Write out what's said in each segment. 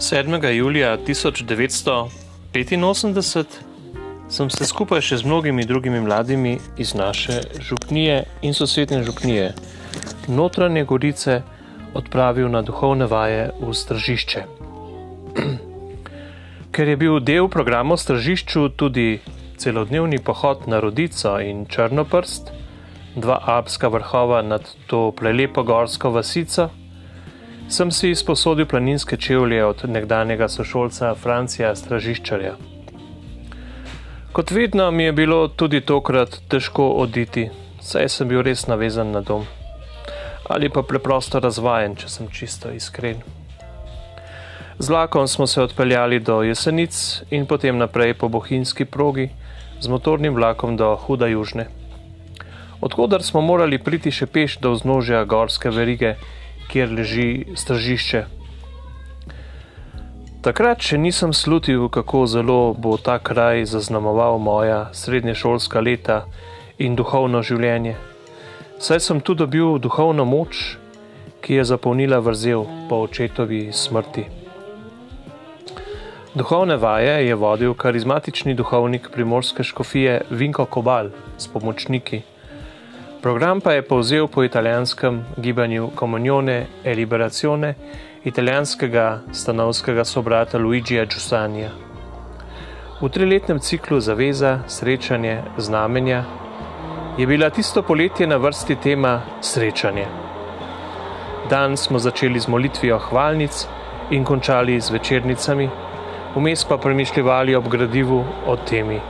7. julija 1985 sem se skupaj še z mnogimi drugimi mladimi iz naše župnije in sosednje župnije, notranje Gorice, odpravil na duhovne vaje v Stržišče. Ker je bil del programa v Stržišču tudi celodnevni pohod na Rodico in Črnoprst, dva alpska vrhova nad to prelepo gorsko vasico, sem si izposodil planinske čevlje od nekdanjega sošolca Francija Stražiščarja. Kot vedno mi je bilo tudi tokrat težko oditi, saj sem bil res navezan na dom. Ali pa preprosto razvajen, če sem čisto iskren. Z vlakom smo se odpeljali do Jesenic in potem naprej po bohinjski progi z motornim vlakom do Huda Južne. Odkudar smo morali priti še peš do vznožja gorske verige, kjer leži stržišče. Takrat še nisem slutil, kako zelo bo ta kraj zaznamoval moja srednješolska leta in duhovno življenje. Saj sem tu dobil duhovno moč, ki je zapolnila vrzel po očetovi smrti. Duhovne vaje je vodil karizmatični duhovnik primorske škofije Vinko Kobal s pomočniki. Program pa je povzel po italijanskem gibanju Comunione e Liberazione italijanskega stanovskega sobrata Luigija Giussania. V triletnem ciklu Zaveza, srečanje, znamenja je bila tisto poletje na vrsti tema Srečanje. Dan smo začeli z molitvijo hvalnic in končali z večernicami, vmes pa premišljali ob gradivu o temi.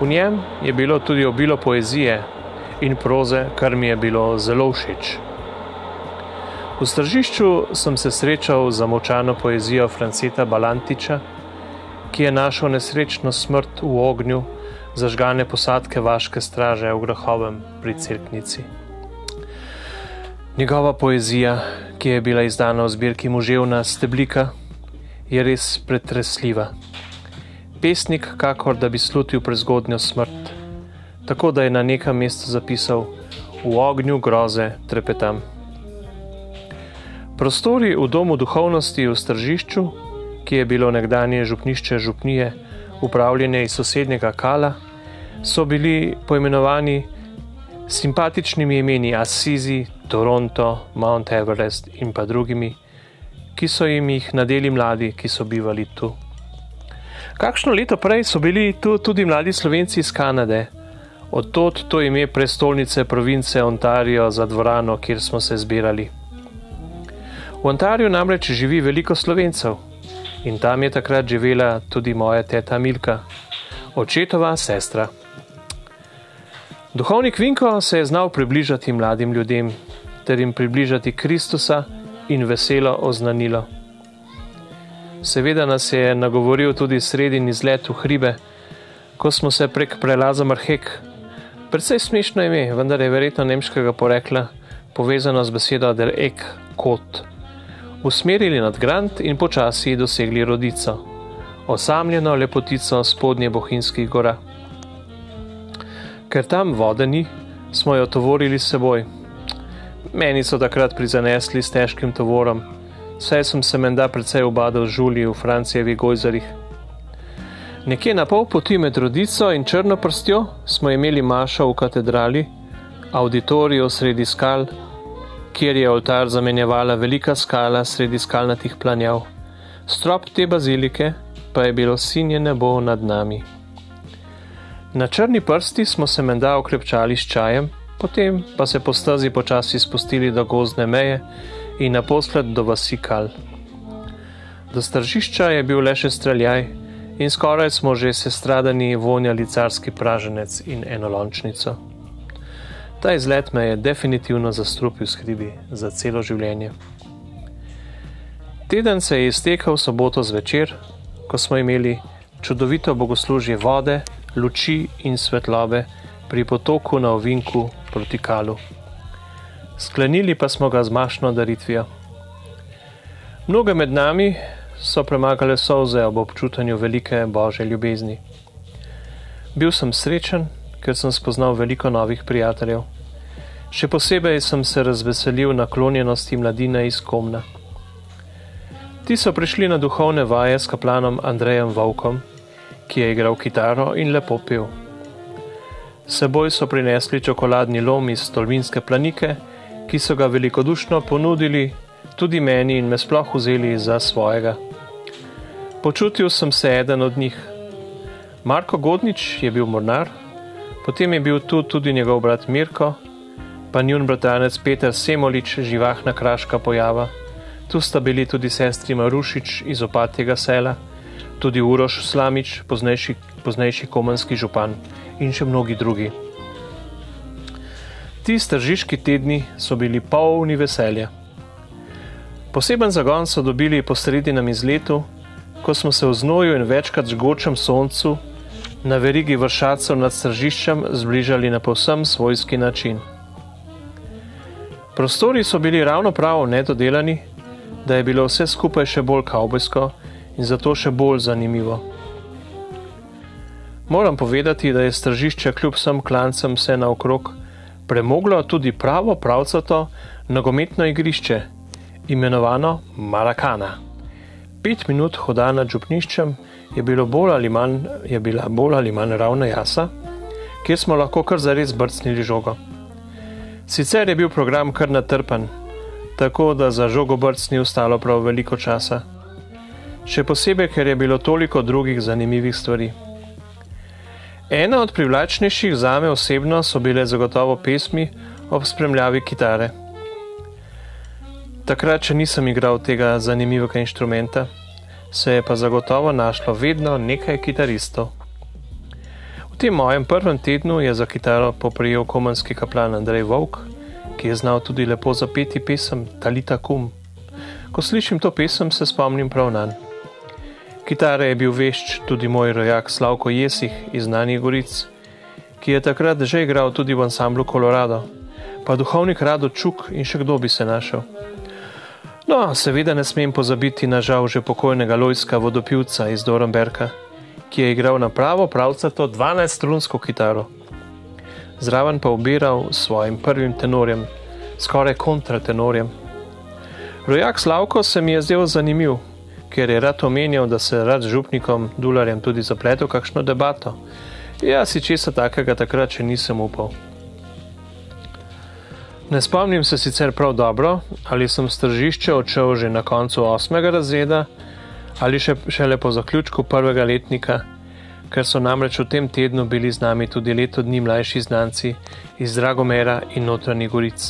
V njem je bilo tudi obilo poezije, in proze, kar mi je bilo zelo všeč. V stržišču sem se srečal z zamočano poezijo Franceta Balantiča, ki je našel nesrečno smrt v ognju zažgane posadke vaške straže v Grahovem pri Cerknici. Njegova poezija, ki je bila izdana v zbirki Muževna steblika, je res pretresljiva. Pesnik, kakor da bi slutil prezgodnjo smrt tako da je na nekem mestu zapisal: V ognju groze trepetam. Prostori v domu duhovnosti v Stržišču, ki je bilo nekdanje župnišče župnije, upravljene iz sosednjega Kala, so bili poimenovani simpatičnimi imeni Assisi, Toronto, Mount Everest in pa drugimi, ki so jim jih nadeli mladi, ki so bivali tu. Kakšno leto prej so bili tu tudi mladi slovenci iz Kanade, Odtot to ime prestolnice province Ontario za dvorano, kjer smo se zbirali. V Ontariju namreč živi veliko slovencev in tam je takrat živela tudi moja teta Milka, očetova sestra. Duhovnik Vinko se je znal približati mladim ljudem ter jim približati Kristusa in veselo oznanilo. Seveda nas je nagovoril tudi sredin izlet v hribe, ko smo se prek prelaza Marhek Predvsej smešno ime, vendar je verjetno nemškega porekla povezano z besedo der ek kot. Usmerili nad Grant in počasi dosegli rodico, osamljeno lepotico spodnje bohinjskih gora. Ker tam vode ni, smo jo tovorili s seboj. Meni so takrat prizanesli s težkim tovorom, saj sem se menda precej obadal žuli v Francijevi gojzarih. Nekje na pol poti med rodico in črno prstjo smo imeli mašo v katedrali, auditorijo sredi skal, kjer je oltar zamenjevala velika skala sredi skalnatih planjav. Strop te bazilike pa je bilo sinje nebo nad nami. Na črni prsti smo se menda okrepčali s čajem, potem pa se po stazi počasi spustili do gozdne meje in naposled do vasi kal. Do stržišča je bil le še streljaj, in skoraj smo že sestradani vonjali carski praženec in enolončnico. Ta izlet me je definitivno zastrupil skribi za celo življenje. Teden se je iztekal soboto zvečer, ko smo imeli čudovito bogoslužje vode, luči in svetlobe pri potoku na ovinku proti kalu. Sklenili pa smo ga z mašno daritvijo. Mnoge med nami so premagale solze ob občutanju velike božje ljubezni. Bil sem srečen, ker sem spoznal veliko novih prijateljev. Še posebej sem se razveselil naklonjenosti mladine iz Komna. Ti so prišli na duhovne vaje s kaplanom Andrejem Vovkom, ki je igral kitaro in lepo pil. Seboj so prinesli čokoladni lom iz Tolminske planike, ki so ga velikodušno ponudili tudi meni in me sploh vzeli za svojega. Počutil sem se eden od njih. Marko Godnič je bil mornar, potem je bil tu tudi njegov brat Mirko, pa njun bratranec Peter Semolič, živahna kraška pojava. Tu sta bili tudi sestri Marušič iz opatjega sela, tudi Uroš Slamič, poznejši, poznejši komanski župan in še mnogi drugi. Ti stržiški tedni so bili polni veselja. Poseben zagon so dobili po sredinem izletu, ko smo se v znoju in večkrat žgočem soncu na verigi vršacov nad stržiščem zbližali na povsem svojski način. Prostori so bili ravno prav nedodelani, da je bilo vse skupaj še bolj kavbojsko in zato še bolj zanimivo. Moram povedati, da je stržišče kljub vsem klancem vse naokrog premoglo tudi pravo pravcato nogometno igrišče, imenovano Marakana. Pet minut hoda nad župniščem je, bolj manj, je bila bolj ali manj ravna jasa, kjer smo lahko kar zares brcnili žogo. Sicer je bil program kar natrpan, tako da za žogobrc ni ostalo prav veliko časa. Še posebej, ker je bilo toliko drugih zanimivih stvari. Ena od privlačnejših zame osebno so bile zagotovo pesmi ob spremljavi kitare. Takrat, če nisem igral tega zanimivega inštrumenta, se je pa zagotovo našlo vedno nekaj kitaristov. V tem mojem prvem tednu je za kitaro poprijel komanski kaplan Andrej Vovk, ki je znal tudi lepo zapeti pesem Talita Kum. Ko slišim to pesem, se spomnim prav na njo. Kitare je bil vešč tudi moj rojak Slavko Jesih iz Znanih Goric, ki je takrat že igral tudi v ansamblu Colorado, pa duhovnik Rado Čuk in še kdo bi se našel. No, seveda ne smem pozabiti na žal že pokojnega Lojska vodopivca iz Dorenberka, ki je igral na pravo pravcato 12-strunsko kitaro zraven pa obiral s svojim prvim tenorjem, skoraj kontratenorjem. Rojak Slavko se mi je zdel zanimiv, ker je rad omenjal, da se rad z župnikom Dularjem tudi zapletel kakšno debato. Jaz si česa takega takrat še nisem upal. Ne spomnim se sicer prav dobro, ali sem stržišče odšel že na koncu osmega razreda ali še, šele po zaključku prvega letnika ker so namreč v tem tednu bili z nami tudi leto dni mlajši znanci iz Dragomera in notranjih goric.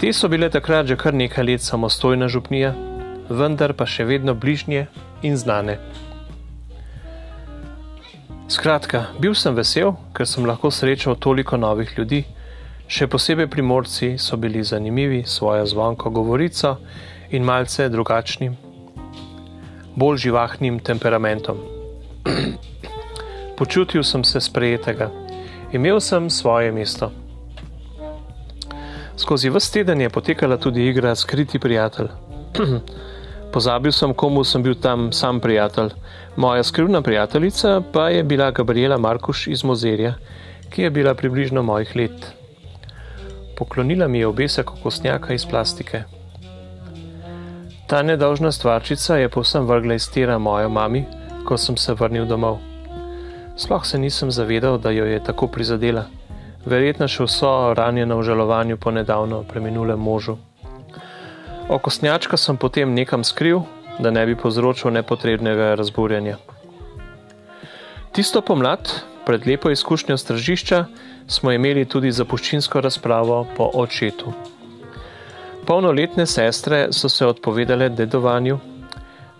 Te so bile takrat že kar nekaj let samostojna župnija, vendar pa še vedno bližnje in znane. Skratka, bil sem vesel, ker sem lahko srečal toliko novih ljudi, še posebej primorci so bili zanimivi svojo zvonko govorico in malce drugačnim, bolj živahnim temperamentom. Počutil sem se sprejetega, imel sem svoje mesto. Skozi vse teden je potekala tudi igra Skriti prijatelj. Pozabil sem, komu sem bil tam sam prijatelj. Moja skrivna prijateljica pa je bila Gabriela Markuš iz Mozerja, ki je bila približno mojih let. Poklonila mi je obesek okostnjaka iz plastike. Ta nedolžna stvarčica je povsem vrgla iz tira mojo mami, ko sem se vrnil domov. Sploh se nisem zavedal, da jo je tako prizadela. Verjetno še vso ranjeno v žalovanju po nedavno preminulem možu. Okostnjačka sem potem nekam skril, da ne bi povzročil nepotrebnega razburjanja. Tisto pomlad, pred lepo izkušnjo stržišča, smo imeli tudi zapuščinsko razpravo po očetu. Polnoletne sestre so se odpovedale dedovanju,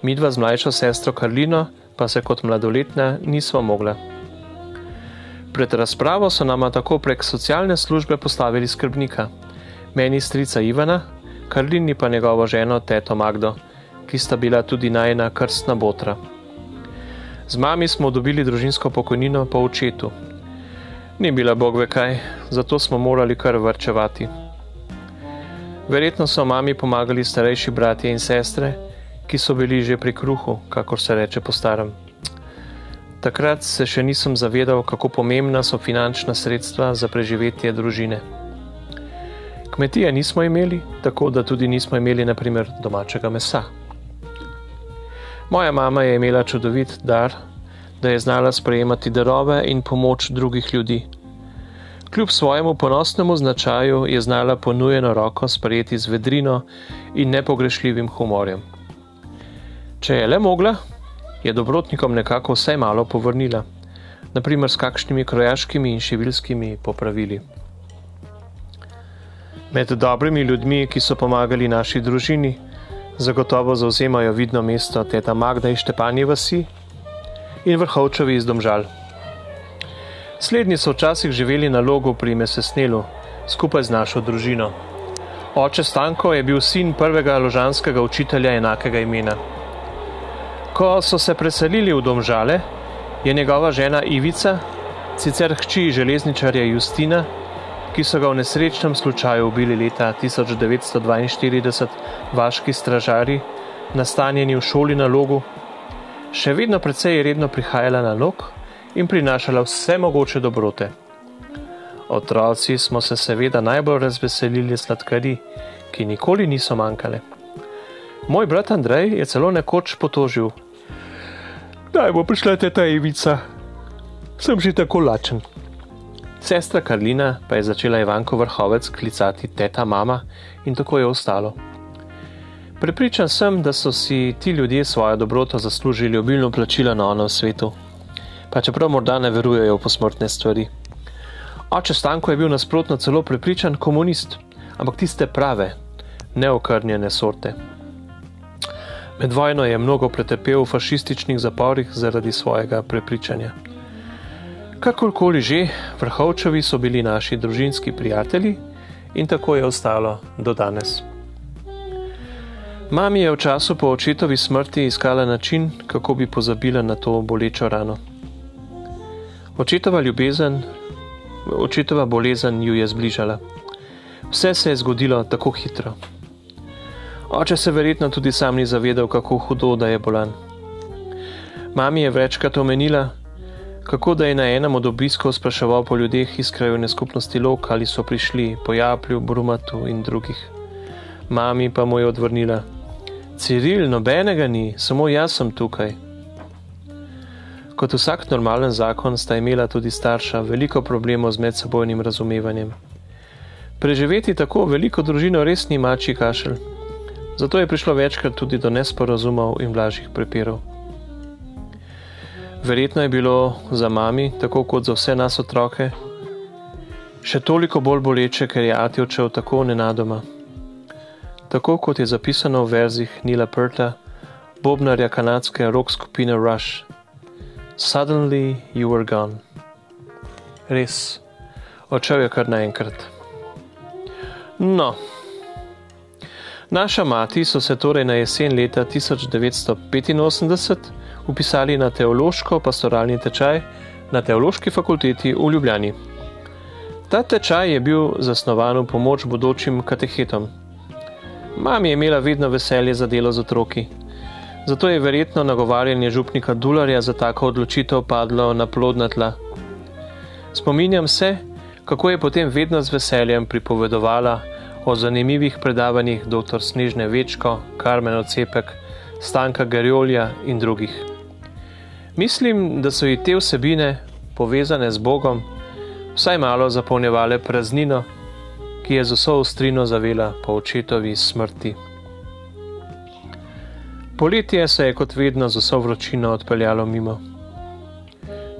midva z mlajšo sestro Karlino pa se kot mladoletna nismo mogla. Pred razpravo so nama tako prek socialne službe postavili skrbnika, meni strica Ivana, Karlini pa njegovo ženo Teto Magdo, ki sta bila tudi najna krstna botra. Z mami smo dobili družinsko pokojnino po očetu. Ni bila bog ve kaj, zato smo morali kar vrčevati. Verjetno so mami pomagali starejši bratje in sestre, ki so bili že pri kruhu, kakor se reče po starem. Takrat se še nisem zavedal, kako pomembna so finančna sredstva za preživetje družine. Kmetije nismo imeli, tako da tudi nismo imeli naprimer domačega mesa. Moja mama je imela čudovit dar, da je znala sprejemati darove in pomoč drugih ljudi. Kljub svojemu ponosnemu značaju je znala ponujeno roko sprejeti z vedrino in nepogrešljivim humorjem. Če je le mogla, je dobrotnikom nekako vse malo povrnila, naprimer s kakšnimi krojaškimi in šivilskimi popravili. Med dobrimi ljudmi, ki so pomagali naši družini, zagotovo zauzemajo vidno mesto teta Magda iz Štepanje vasi in vrhovčevi iz Domžal. Slednji so včasih živeli na logu pri Mesesnelu, skupaj z našo družino. Oče Stanko je bil sin prvega ložanskega učitelja enakega imena. Ko so se preselili v Domžale, je njegova žena Ivica, sicer hči železničarja Justina, ki so ga v nesrečnem slučaju ubili leta 1942 vaški stražari, nastanjeni v šoli na logu, še vedno precej redno prihajala na log in prinašala vse mogoče dobrote. Otroci smo se seveda najbolj razveselili sladkari, ki nikoli niso manjkale. Moj brat Andrej je celo nekoč potožil: Daj bo prišla ta Ivica, sem že tako lačen. Sestra Karlina pa je začela Ivanko vrhovec klicati teta mama in tako je ostalo. Prepričan sem, da so si ti ljudje svojo dobroto zaslužili obilno plačilo na onem svetu pa čeprav morda ne verujejo v posmrtne stvari. Oče Stanko je bil nasprotno celo prepričan komunist, ampak tiste prave, neokrnjene sorte. Med vojno je mnogo pretrpel v fašističnih zaporih zaradi svojega prepričanja. Kakorkoli že, vrhovčevi so bili naši družinski prijatelji in tako je ostalo do danes. Mami je v času po očetovi smrti iskala način, kako bi pozabila na to bolečo rano. Očetova ljubezen, očetova bolezen ju je zbližala. Vse se je zgodilo tako hitro. Oče se verjetno tudi sam ni zavedal, kako hudo da je bolan. Mami je večkrat omenila, kako da je na enem od obiskov spraševal po ljudeh iz krajovne skupnosti Lok, ali so prišli po Japlju, Brumatu in drugih. Mami pa mu je odvrnila: Ciril, nobenega ni, samo jaz sem tukaj. Kot vsak normalen zakon sta imela tudi starša veliko problemov z medsebojnim razumevanjem. Preživeti tako veliko družino res ni mači kašelj, zato je prišlo večkrat tudi do nesporazumov in blažjih prepirov. Verjetno je bilo za mami, tako kot za vse nas otroke, še toliko bolj boleče, ker je Ati odšel tako nenadoma. Tako kot je zapisano v verzih Nila Prta, bobnarja kanadske rock skupine Rush. Suddenly you were gone. Res, odšel je kar naenkrat. No, naša mati so se torej na jesen leta 1985 upisali na teološko-pastoralni tečaj na Teološki fakulteti v Ljubljani. Ta tečaj je bil zasnovan v pomoč bodočim katehetom. Mami je imela vedno veselje za delo z otroki. Zato je verjetno nagovarjanje župnika Dularja za tako odločitev padlo na plodna tla. Spominjam se, kako je potem vedno z veseljem pripovedovala o zanimivih predavanjih dr. Snežne Večko, Karmen Ocepek, Stanka Gerjolja in drugih. Mislim, da so ji te vsebine, povezane z Bogom, vsaj malo zapolnjevale praznino, ki je z vso ostrino zavela po očetovi smrti. Poletje se je kot vedno z vso vročino odpeljalo mimo.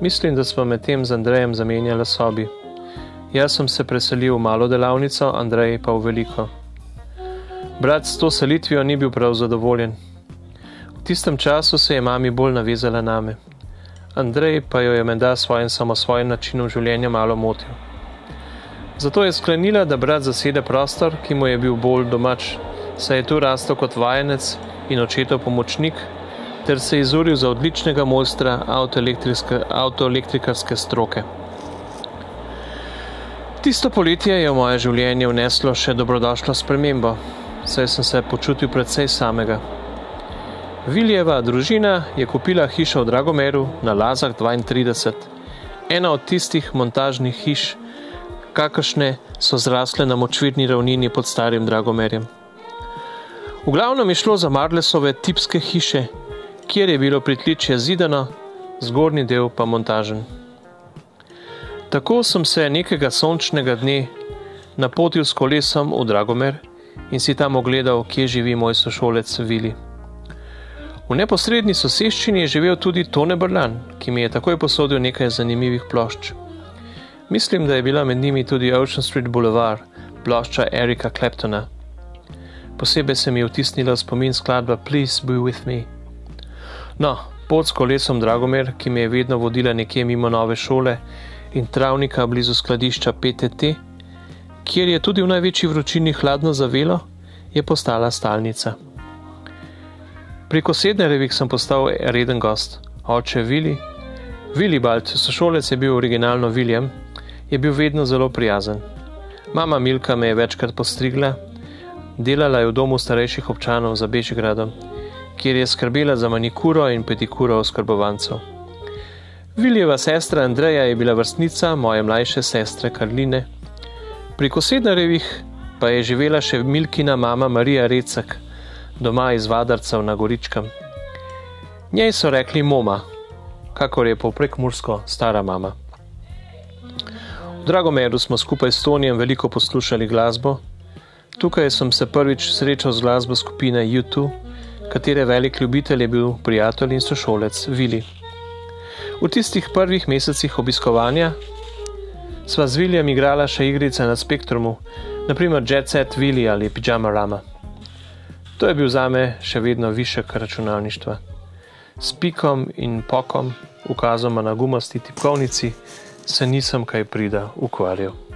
Mislim, da smo medtem z Andrejem zamenjali sobi. Jaz sem se preselil v malo delavnico, Andrej pa v veliko. Brat s to selitvijo ni bil prav zadovoljen. V tistem času se je mami bolj navezala name. Andrej pa jo je menda svojim samosvojim načinom življenja malo motil. Zato je sklenila, da brat zasede prostor, ki mu je bil bolj domač, saj je tu rastel kot vajenec in očetov pomočnik, ter se izuril za odličnega mojstra avtoelektrikarske stroke. Tisto poletje je v moje življenje vneslo še dobrodošlo spremembo, saj sem se počutil predvsej samega. Viljeva družina je kupila hišo v Dragomeru na Lazah 32, ena od tistih montažnih hiš, kakršne so zrasle na močvirni ravnini pod starim Dragomerjem. V glavnem je šlo za Marlesove tipske hiše, kjer je bilo pritličje zidano, zgornji del pa montažen. Tako sem se nekega sončnega dne napotil s kolesom v Dragomer in si tam ogledal, kje živi moj sošolec Vili. V neposrednji soseščini je živel tudi Tone Brlan, ki mi je takoj posodil nekaj zanimivih plošč. Mislim, da je bila med njimi tudi Ocean Street Boulevard, plošča Erika Claptona. Posebej se mi je vtisnila spomin skladba Please Be With Me. No, pot s kolesom Dragomer, ki me je vedno vodila nekje mimo nove šole in travnika blizu skladišča PTT, kjer je tudi v največji vročini hladno zavelo, je postala stalnica. Preko Sednerevih sem postal reden gost, oče Vili. Willibald, sošolec je bil originalno William, je bil vedno zelo prijazen. Mama Milka me je večkrat postrigla, delala je v domu starejših občanov za Bežigradom, kjer je skrbela za manikuro in pedikuro oskrbovancev. Viljeva sestra Andreja je bila vrstnica moje mlajše sestre Karline. Pri Kosednarevih pa je živela še Milkina mama Marija Recek, doma iz Vadarcev na Goričkem. Njej so rekli Moma, kakor je poprek Mursko stara mama. V Dragomeru smo skupaj s Tonijem veliko poslušali glasbo. Tukaj sem se prvič srečal z glasbo skupine YouTube, katere velik ljubitelj je bil prijatelj in sošolec Vili. V tistih prvih mesecih obiskovanja sva z Viljem igrala še igrice na spektrumu, naprimer Jet Set Vili ali Pijama Rama. To je bil zame še vedno višek računalništva. S pikom in pokom, ukazoma na gumasti tipkovnici, se nisem kaj prida ukvarjal.